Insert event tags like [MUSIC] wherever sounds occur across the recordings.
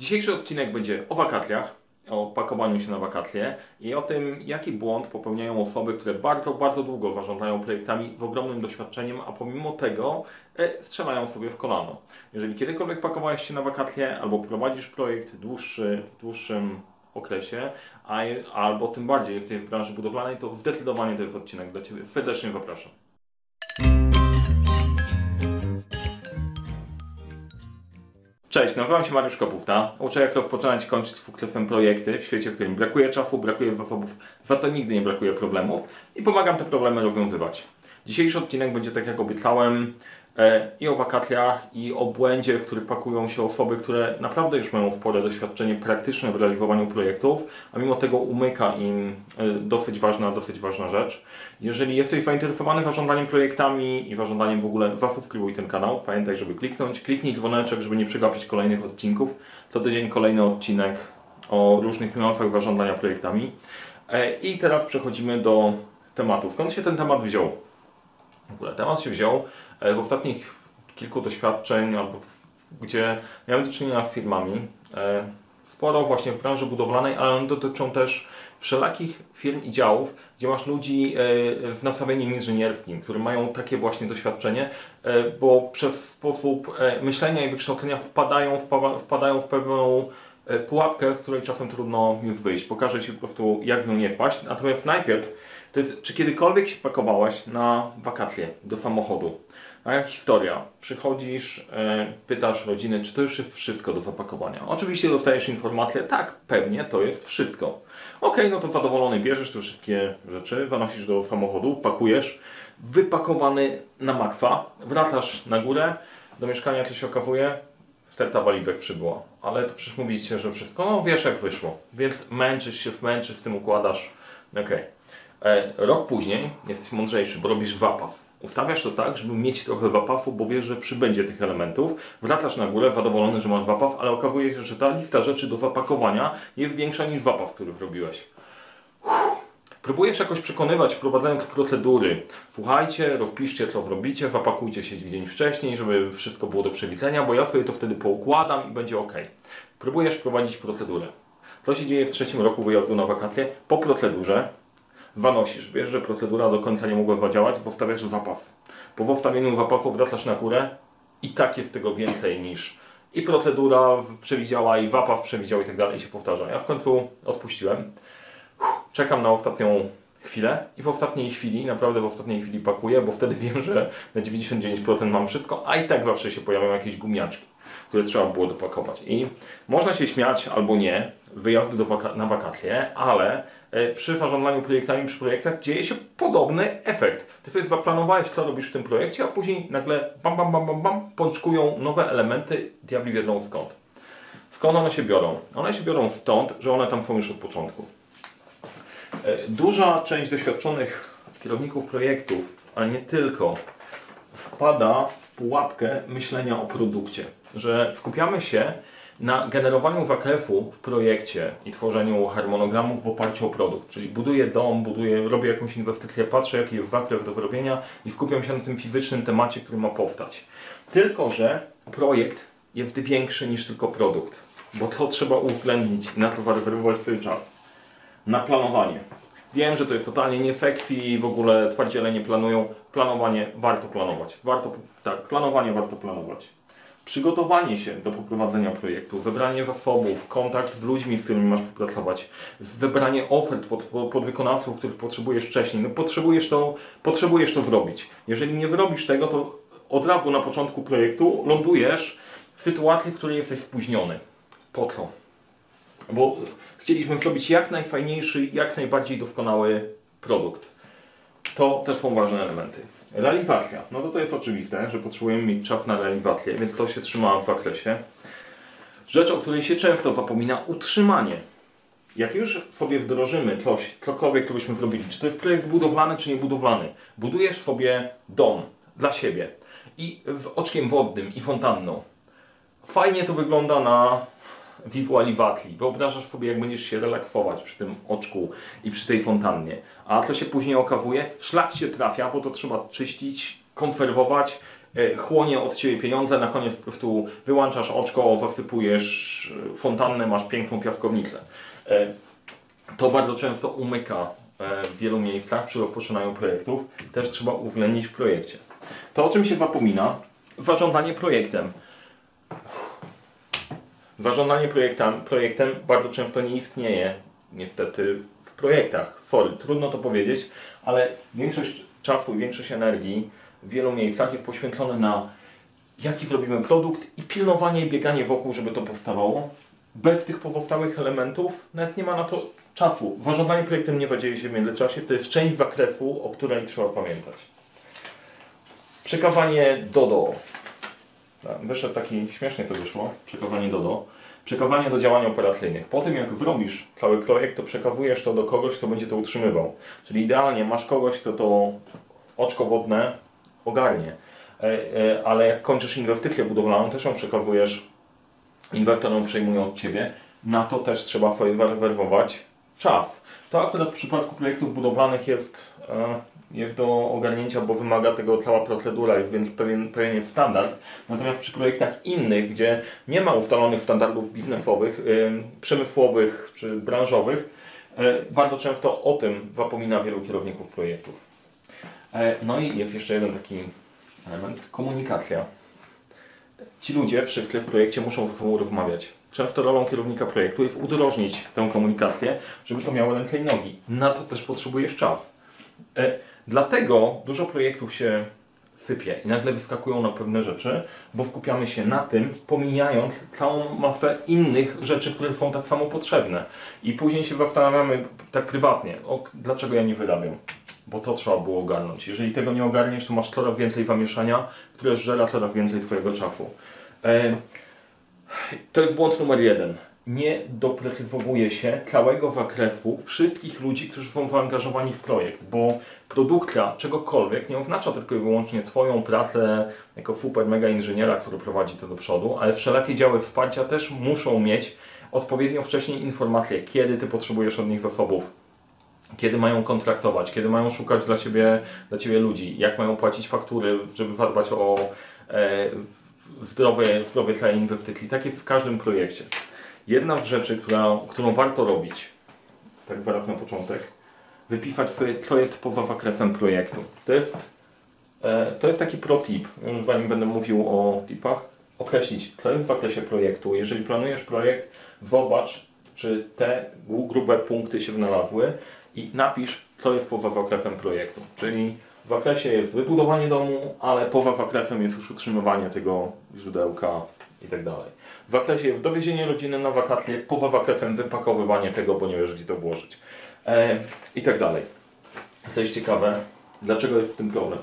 Dzisiejszy odcinek będzie o wakacjach, o pakowaniu się na wakacje i o tym, jaki błąd popełniają osoby, które bardzo, bardzo długo zarządzają projektami z ogromnym doświadczeniem, a pomimo tego e, strzelają sobie w kolano. Jeżeli kiedykolwiek pakowałeś się na wakacje albo prowadzisz projekt dłuższy, w dłuższym okresie, a, albo tym bardziej w branży budowlanej, to zdecydowanie to jest odcinek dla Ciebie. Serdecznie zapraszam. Cześć, nazywam się Mariusz Kopówta. Uczę jak rozpoczynać i kończyć sukcesem projekty w świecie, w którym brakuje czasu, brakuje zasobów, za to nigdy nie brakuje problemów i pomagam te problemy rozwiązywać. Dzisiejszy odcinek będzie, tak jak obiecałem, i o wakacjach, i o błędzie, w który pakują się osoby, które naprawdę już mają spore doświadczenie praktyczne w realizowaniu projektów, a mimo tego umyka im e, dosyć ważna, dosyć ważna rzecz. Jeżeli jesteś zainteresowany zarządzaniem projektami i zarządzaniem w ogóle, zasubskrybuj ten kanał. Pamiętaj, żeby kliknąć, kliknij dzwoneczek, żeby nie przegapić kolejnych odcinków. To tydzień kolejny odcinek o różnych niuansach zarządzania projektami. E, I teraz przechodzimy do tematu. Skąd się ten temat wziął? W ogóle temat się wziął w ostatnich kilku doświadczeń, gdzie miałem do czynienia z firmami, e, sporo właśnie w branży budowlanej, ale one dotyczą też wszelakich firm i działów, gdzie masz ludzi e, w nastawieniu inżynierskim, którzy mają takie właśnie doświadczenie, e, bo przez sposób myślenia i wykształcenia wpadają, wpadają w pewną pułapkę, z której czasem trudno już wyjść. Pokażę Ci po prostu, jak w nią nie wpaść. Natomiast najpierw, to jest, czy kiedykolwiek się pakowałeś na wakacje do samochodu? A jak historia? Przychodzisz, e, pytasz rodziny, czy to już jest wszystko do zapakowania. Oczywiście dostajesz informację, tak, pewnie to jest wszystko. Ok, no to zadowolony bierzesz te wszystkie rzeczy, zanosisz do samochodu, pakujesz, wypakowany na maksa, wracasz na górę, do mieszkania to się okazuje, sterta walizek przybyła. Ale to przecież mówicie, że wszystko, no wiesz jak wyszło. Więc męczysz się, zmęczysz, z tym układasz. Ok. E, rok później jesteś mądrzejszy, bo robisz wapaw Ustawiasz to tak, żeby mieć trochę wapafu, bo wiesz, że przybędzie tych elementów. Wracasz na górę, zadowolony, że masz wapaw, ale okazuje się, że ta lista rzeczy do zapakowania jest większa niż wapaw, który zrobiłeś. Uff. Próbujesz jakoś przekonywać, wprowadzając procedury. Słuchajcie, rozpiszcie, co zrobicie, zapakujcie się dzień wcześniej, żeby wszystko było do przewidzenia, bo ja sobie to wtedy poukładam i będzie ok. Próbujesz wprowadzić procedurę. Co się dzieje w trzecim roku wyjazdu na wakacje? Po procedurze zanosisz. Wiesz, że procedura do końca nie mogła zadziałać, postawiasz zapas. Po postawieniu zapasu wracasz na górę i tak jest tego więcej niż i procedura przewidziała, i zapas przewidział i tak dalej i się powtarza. Ja w końcu odpuściłem. Czekam na ostatnią chwilę i w ostatniej chwili, naprawdę w ostatniej chwili pakuję, bo wtedy [LAUGHS] wiem, że na 99% mam wszystko, a i tak zawsze się pojawią jakieś gumiaczki, które trzeba było dopakować. I można się śmiać albo nie, wyjazdu waka na wakacje, ale e, przy zarządzaniu projektami, przy projektach dzieje się podobny efekt. Ty sobie zaplanowałeś, co robisz w tym projekcie, a później nagle bam, bam, bam, bam, bam, pączkują nowe elementy, diabli wiedzą skąd. Skąd one się biorą? One się biorą stąd, że one tam są już od początku. E, duża część doświadczonych kierowników projektów, ale nie tylko, wpada w pułapkę myślenia o produkcie. Że skupiamy się na generowaniu zakresu w projekcie i tworzeniu harmonogramów w oparciu o produkt. Czyli buduję dom, buduję, robię jakąś inwestycję, patrzę jaki jest zakres do zrobienia i skupiam się na tym fizycznym temacie, który ma powstać. Tylko, że projekt jest większy niż tylko produkt, bo to trzeba uwzględnić na to zarezerwować swój czas. Na planowanie. Wiem, że to jest totalnie niefekwi i w ogóle twardziele nie planują. Planowanie warto planować. Warto, tak, planowanie warto planować przygotowanie się do poprowadzenia projektu, zebranie zasobów, kontakt z ludźmi, z którymi masz pracować, wybranie ofert pod, pod wykonawców, których potrzebujesz wcześniej. No, potrzebujesz, to, potrzebujesz to zrobić. Jeżeli nie zrobisz tego, to od razu na początku projektu lądujesz w sytuacji, w której jesteś spóźniony. Po co? Bo chcieliśmy zrobić jak najfajniejszy, jak najbardziej doskonały produkt. To też są ważne elementy. Realizacja. No to to jest oczywiste, że potrzebujemy mieć czas na realizację, więc to się trzyma w zakresie. Rzecz, o której się często zapomina, utrzymanie. Jak już sobie wdrożymy coś, cokolwiek, co byśmy zrobili, czy to jest projekt budowlany, czy niebudowlany, budujesz sobie dom dla siebie i z oczkiem wodnym i fontanną. Fajnie to wygląda na wizualizacji. Wyobrażasz sobie, jak będziesz się relaksować przy tym oczku i przy tej fontannie. A to się później okazuje, szlak się trafia, bo to trzeba czyścić, konserwować, e, chłonie od Ciebie pieniądze, na koniec po prostu wyłączasz oczko, zasypujesz e, fontannę, masz piękną piaskownicę. E, To bardzo często umyka w wielu miejscach przy rozpoczynaniu projektów. Też trzeba uwzględnić w projekcie. To, o czym się zapomina, zarządzanie projektem. Zarządzanie projektem, projektem bardzo często nie istnieje, niestety, w projektach. Sorry, trudno to powiedzieć, ale większość czasu i większość energii w wielu miejscach jest poświęcone na jaki zrobimy produkt i pilnowanie i bieganie wokół, żeby to powstawało. Bez tych pozostałych elementów nawet nie ma na to czasu. Zarządzanie projektem nie zadzieje się w międzyczasie, to jest część zakresu, o której trzeba pamiętać. Przekawanie Dodo. Tak, Wyszedł taki, śmiesznie to wyszło, przekawanie Dodo. Przekawanie do działań operacyjnych. Po tym jak zrobisz cały projekt, to przekazujesz to do kogoś, kto będzie to utrzymywał. Czyli idealnie masz kogoś, kto to oczko wodne ogarnie. E, e, Ale jak kończysz inwestycję budowlaną, też ją przekazujesz inwestorom przejmują od Ciebie. Na to też trzeba sobie zarezerwować czas. To akurat w przypadku projektów budowlanych jest, e, jest do ogarnięcia, bo wymaga tego cała procedura, jest więc pewien, pewien jest standard. Natomiast przy projektach innych, gdzie nie ma ustalonych standardów biznesowych, ym, przemysłowych czy branżowych, e, bardzo często o tym zapomina wielu kierowników projektów. E, No i jest jeszcze jeden taki element, komunikacja. Ci ludzie wszyscy w projekcie muszą ze sobą rozmawiać. Często rolą kierownika projektu jest udrożnić tę komunikację, żeby to miało ręce i nogi. Na to też potrzebujesz czas. E, Dlatego dużo projektów się sypie i nagle wyskakują na pewne rzeczy, bo skupiamy się na tym, pomijając całą masę innych rzeczy, które są tak samo potrzebne. I później się zastanawiamy tak prywatnie, o, dlaczego ja nie wyrabiam. Bo to trzeba było ogarnąć. Jeżeli tego nie ogarniesz, to masz coraz więcej zamieszania, które żera coraz więcej Twojego czasu. E, to jest błąd numer jeden. Nie doprecyzowuje się całego zakresu wszystkich ludzi, którzy są zaangażowani w projekt, bo produkcja czegokolwiek nie oznacza tylko i wyłącznie Twoją pracę jako super mega inżyniera, który prowadzi to do przodu, ale wszelakie działy wsparcia też muszą mieć odpowiednio wcześniej informacje, kiedy Ty potrzebujesz od nich zasobów, kiedy mają kontraktować, kiedy mają szukać dla Ciebie, dla ciebie ludzi, jak mają płacić faktury, żeby zadbać o e, zdrowe, zdrowe tle inwestycji. Tak jest w każdym projekcie. Jedna z rzeczy, która, którą warto robić, tak zaraz na początek, wypisać sobie, co jest poza zakresem projektu. To jest, e, to jest taki pro tip, już zanim będę mówił o tipach, określić, co jest w zakresie projektu. Jeżeli planujesz projekt, zobacz, czy te gru- grube punkty się znalazły i napisz, co jest poza zakresem projektu. Czyli w zakresie jest wybudowanie domu, ale poza zakresem jest już utrzymywanie tego źródełka i tak. W zakresie dowiezienie rodziny na wakacje, poza zakresem wypakowywanie tego, bo nie wiesz gdzie to włożyć. E, I tak dalej. To jest ciekawe, dlaczego jest w tym problem.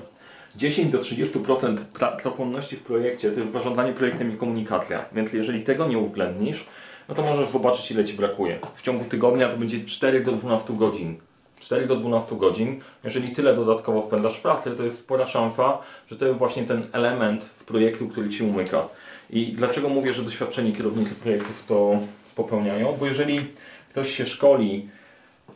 10 do 30% pra- pracochłonności w projekcie to jest zarządzanie projektem i komunikacja. Więc jeżeli tego nie uwzględnisz, no to możesz zobaczyć ile Ci brakuje. W ciągu tygodnia to będzie 4 do 12 godzin. 4 do 12 godzin. Jeżeli tyle dodatkowo spędzasz w pracy, to jest spora szansa, że to jest właśnie ten element w projektu, który Ci umyka. I dlaczego mówię, że doświadczeni kierownicy projektów to popełniają? Bo jeżeli ktoś się szkoli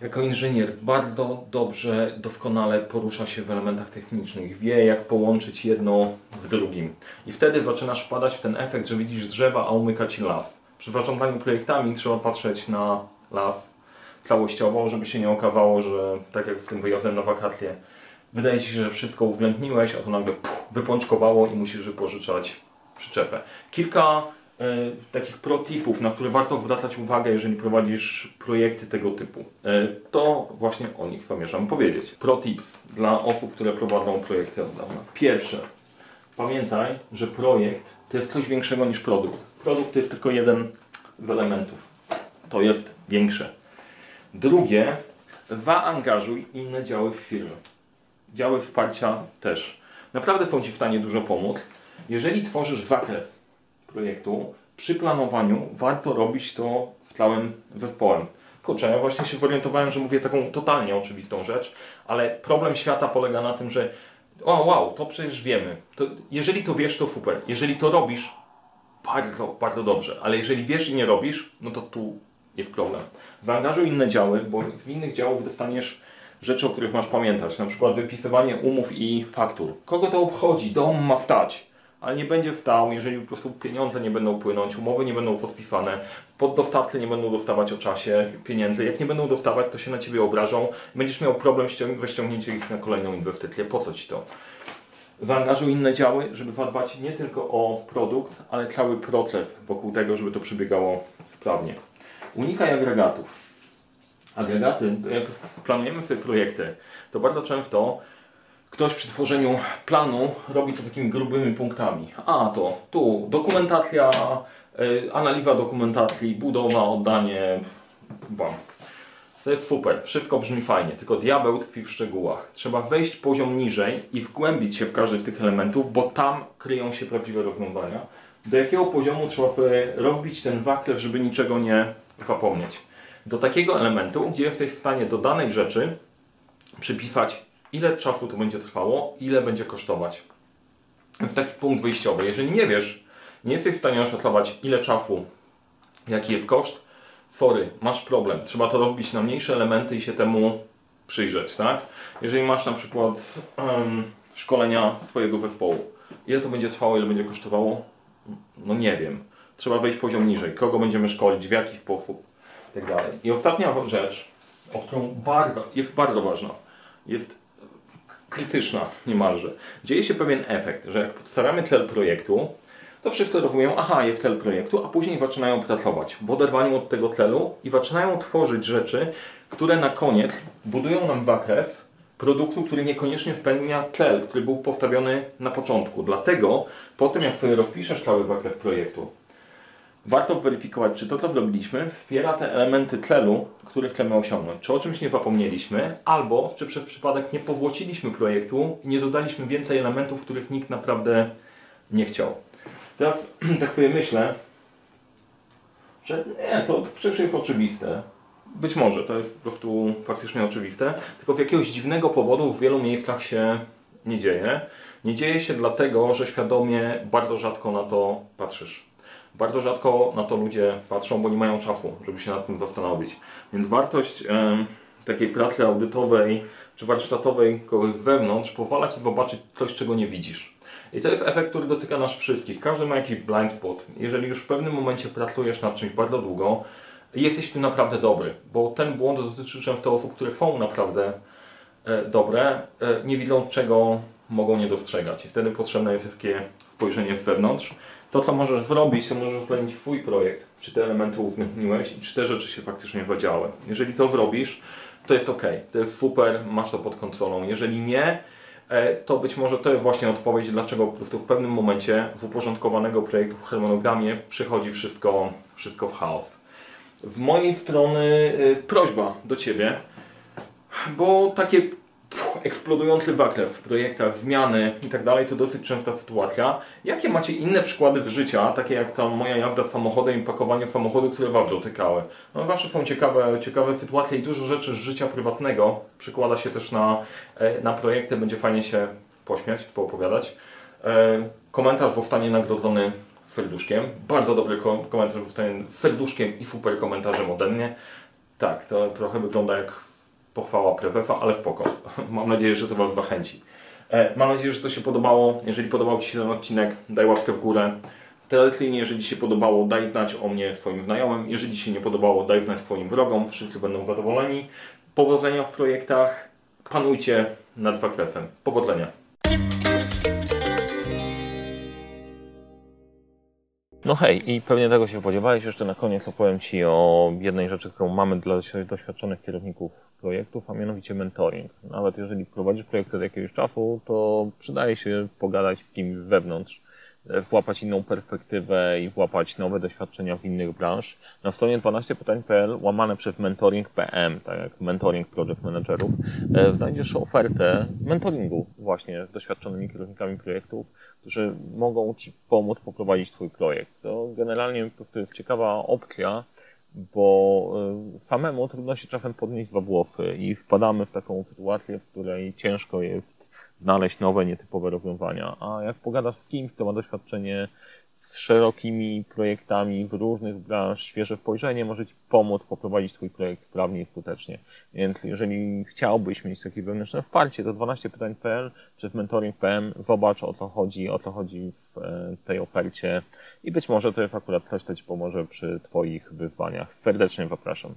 jako inżynier bardzo dobrze, doskonale porusza się w elementach technicznych, wie jak połączyć jedno z drugim. I wtedy zaczynasz wpadać w ten efekt, że widzisz drzewa, a umyka ci las. Przy zarządzaniu projektami trzeba patrzeć na las całościowo, żeby się nie okazało, że tak jak z tym wyjazdem na wakacje, wydaje ci się, że wszystko uwzględniłeś, a to nagle puf, wypączkowało i musisz wypożyczać przyczepę. Kilka e, takich protipów, na które warto zwracać uwagę, jeżeli prowadzisz projekty tego typu. E, to właśnie o nich zamierzam powiedzieć. Protips dla osób, które prowadzą projekty od dawna. Pierwsze, pamiętaj, że projekt to jest coś większego niż produkt. Produkt to jest tylko jeden z elementów. To jest większe. Drugie, zaangażuj inne działy w firmie. Działy wsparcia też. Naprawdę są Ci w stanie dużo pomóc. Jeżeli tworzysz zakres projektu, przy planowaniu warto robić to z całym zespołem. Kurczę, ja właśnie się zorientowałem, że mówię taką totalnie oczywistą rzecz, ale problem świata polega na tym, że o wow, to przecież wiemy. To, jeżeli to wiesz, to super. Jeżeli to robisz, bardzo, bardzo dobrze. Ale jeżeli wiesz i nie robisz, no to tu jest problem. Zaangażuj inne działy, bo z innych działów dostaniesz rzeczy, o których masz pamiętać. Na przykład wypisywanie umów i faktur. Kogo to obchodzi? Dom ma stać. Ale nie będzie stał, jeżeli po prostu pieniądze nie będą płynąć, umowy nie będą podpisane, poddostawcy nie będą dostawać o czasie pieniędzy. Jak nie będą dostawać, to się na Ciebie obrażą. Będziesz miał problem ze ściągnięciem ich na kolejną inwestycję. Po co Ci to? Zaangażuj inne działy, żeby zadbać nie tylko o produkt, ale cały proces wokół tego, żeby to przebiegało sprawnie. Unikaj agregatów. Agregaty, jak planujemy sobie projekty, to bardzo często ktoś przy tworzeniu planu robi to takimi grubymi punktami. A to tu dokumentacja, y, analiza dokumentacji, budowa, oddanie, bam. To jest super, wszystko brzmi fajnie, tylko diabeł tkwi w szczegółach. Trzeba wejść poziom niżej i wgłębić się w każdy z tych elementów, bo tam kryją się prawdziwe rozwiązania. Do jakiego poziomu trzeba rozbić ten waklew, żeby niczego nie zapomnieć. Do takiego elementu, gdzie jesteś w stanie do danej rzeczy przypisać ile czasu to będzie trwało, ile będzie kosztować. Jest taki punkt wyjściowy. Jeżeli nie wiesz, nie jesteś w stanie oszacować ile czasu, jaki jest koszt, sorry, masz problem. Trzeba to rozbić na mniejsze elementy i się temu przyjrzeć, tak? Jeżeli masz na przykład um, szkolenia swojego zespołu, ile to będzie trwało, ile będzie kosztowało? No nie wiem. Trzeba wejść poziom niżej. Kogo będziemy szkolić, w jaki sposób, i tak dalej. I ostatnia rzecz, o którą bardzo, jest bardzo ważna, jest krytyczna niemalże. Dzieje się pewien efekt, że jak podstawiamy cel projektu, to wszyscy rozumieją, aha, jest cel projektu, a później zaczynają pracować w oderwaniu od tego celu i zaczynają tworzyć rzeczy, które na koniec budują nam zakres produktu, który niekoniecznie spełnia cel, który był postawiony na początku. Dlatego po tym, jak sobie rozpiszesz cały zakres projektu, warto zweryfikować, czy to, co zrobiliśmy, wspiera te elementy celu, które chcemy osiągnąć. Czy o czymś nie zapomnieliśmy, albo czy przez przypadek nie powłociliśmy projektu i nie dodaliśmy więcej elementów, których nikt naprawdę nie chciał. Teraz [CLEARS THROAT] tak sobie myślę, że nie, to przecież jest oczywiste. Być może to jest po prostu faktycznie oczywiste, tylko z jakiegoś dziwnego powodu w wielu miejscach się nie dzieje. Nie dzieje się dlatego, że świadomie bardzo rzadko na to patrzysz. Bardzo rzadko na to ludzie patrzą, bo nie mają czasu, żeby się nad tym zastanowić. Więc wartość takiej pracy audytowej czy warsztatowej kogoś z wewnątrz pozwala Ci zobaczyć coś, czego nie widzisz. I to jest efekt, który dotyka nas wszystkich. Każdy ma jakiś blind spot. Jeżeli już w pewnym momencie pracujesz nad czymś bardzo długo, jesteś w tym naprawdę dobry, bo ten błąd dotyczy często osób, które są naprawdę e, dobre, e, nie widzą czego mogą nie dostrzegać. I wtedy potrzebne jest takie spojrzenie z zewnątrz. To, co możesz zrobić, to możesz ocenić swój projekt, czy te elementy uwzględniłeś i czy te rzeczy się faktycznie zadziały. Jeżeli to zrobisz, to jest ok, to jest super, masz to pod kontrolą. Jeżeli nie, e, to być może to jest właśnie odpowiedź, dlaczego po prostu w pewnym momencie z uporządkowanego projektu w harmonogramie przychodzi wszystko, wszystko w chaos. Z mojej strony e, prośba do Ciebie, bo takie eksplodujący zakres w projektach, zmiany i tak to dosyć częsta sytuacja. Jakie macie inne przykłady z życia, takie jak ta moja jazda samochodem i pakowanie samochodu, które Was dotykały? No zawsze są ciekawe, ciekawe sytuacje i dużo rzeczy z życia prywatnego przekłada się też na, e, na projekty, będzie fajnie się pośmiać, poopowiadać. E, komentarz zostanie nagrodzony serduszkiem. Bardzo dobry komentarz zostanie serduszkiem i super komentarzem ode mnie. Tak, to trochę wygląda jak pochwała prezesa, ale spoko. [LAUGHS] Mam nadzieję, że to Was zachęci. E, mam nadzieję, że to się podobało. Jeżeli podobał Ci się ten odcinek, daj łapkę w górę. Tradycyjnie, jeżeli się podobało, daj znać o mnie swoim znajomym. Jeżeli się nie podobało, daj znać swoim wrogom. Wszyscy będą zadowoleni. Powodzenia w projektach. Panujcie nad zakresem. Powodzenia. No hej, i pewnie tego się spodziewałeś. Jeszcze na koniec opowiem Ci o jednej rzeczy, którą mamy dla doświadczonych kierowników projektów, a mianowicie mentoring. Nawet jeżeli prowadzisz projekty od jakiegoś czasu, to przydaje się pogadać z kimś z wewnątrz, włapać inną perspektywę i włapać nowe doświadczenia w innych branż. Na stronie 12pytań.pl łamane przez mentoring PM, tak jak mentoring project managerów, e, znajdziesz ofertę mentoringu właśnie z doświadczonymi kierownikami projektów, którzy mogą Ci pomóc poprowadzić Twój projekt. To generalnie prostu jest ciekawa opcja, bo e, samemu trudno się czasem podnieść dwa włosy i wpadamy w taką sytuację, w której ciężko jest znaleźć nowe, nietypowe rozwiązania. A jak pogadasz z kimś, kto ma doświadczenie z szerokimi projektami w różnych branż, świeże spojrzenie może Ci pomóc poprowadzić Twój projekt sprawnie i skutecznie. Więc jeżeli chciałbyś mieć takie wewnętrzne wsparcie, to 12pytań.pl czy w mentoring.pl zobacz o co chodzi, o co chodzi w e, tej ofercie i być może to jest akurat coś, co Ci pomoże przy Twoich wyzwaniach. Serdecznie zapraszam.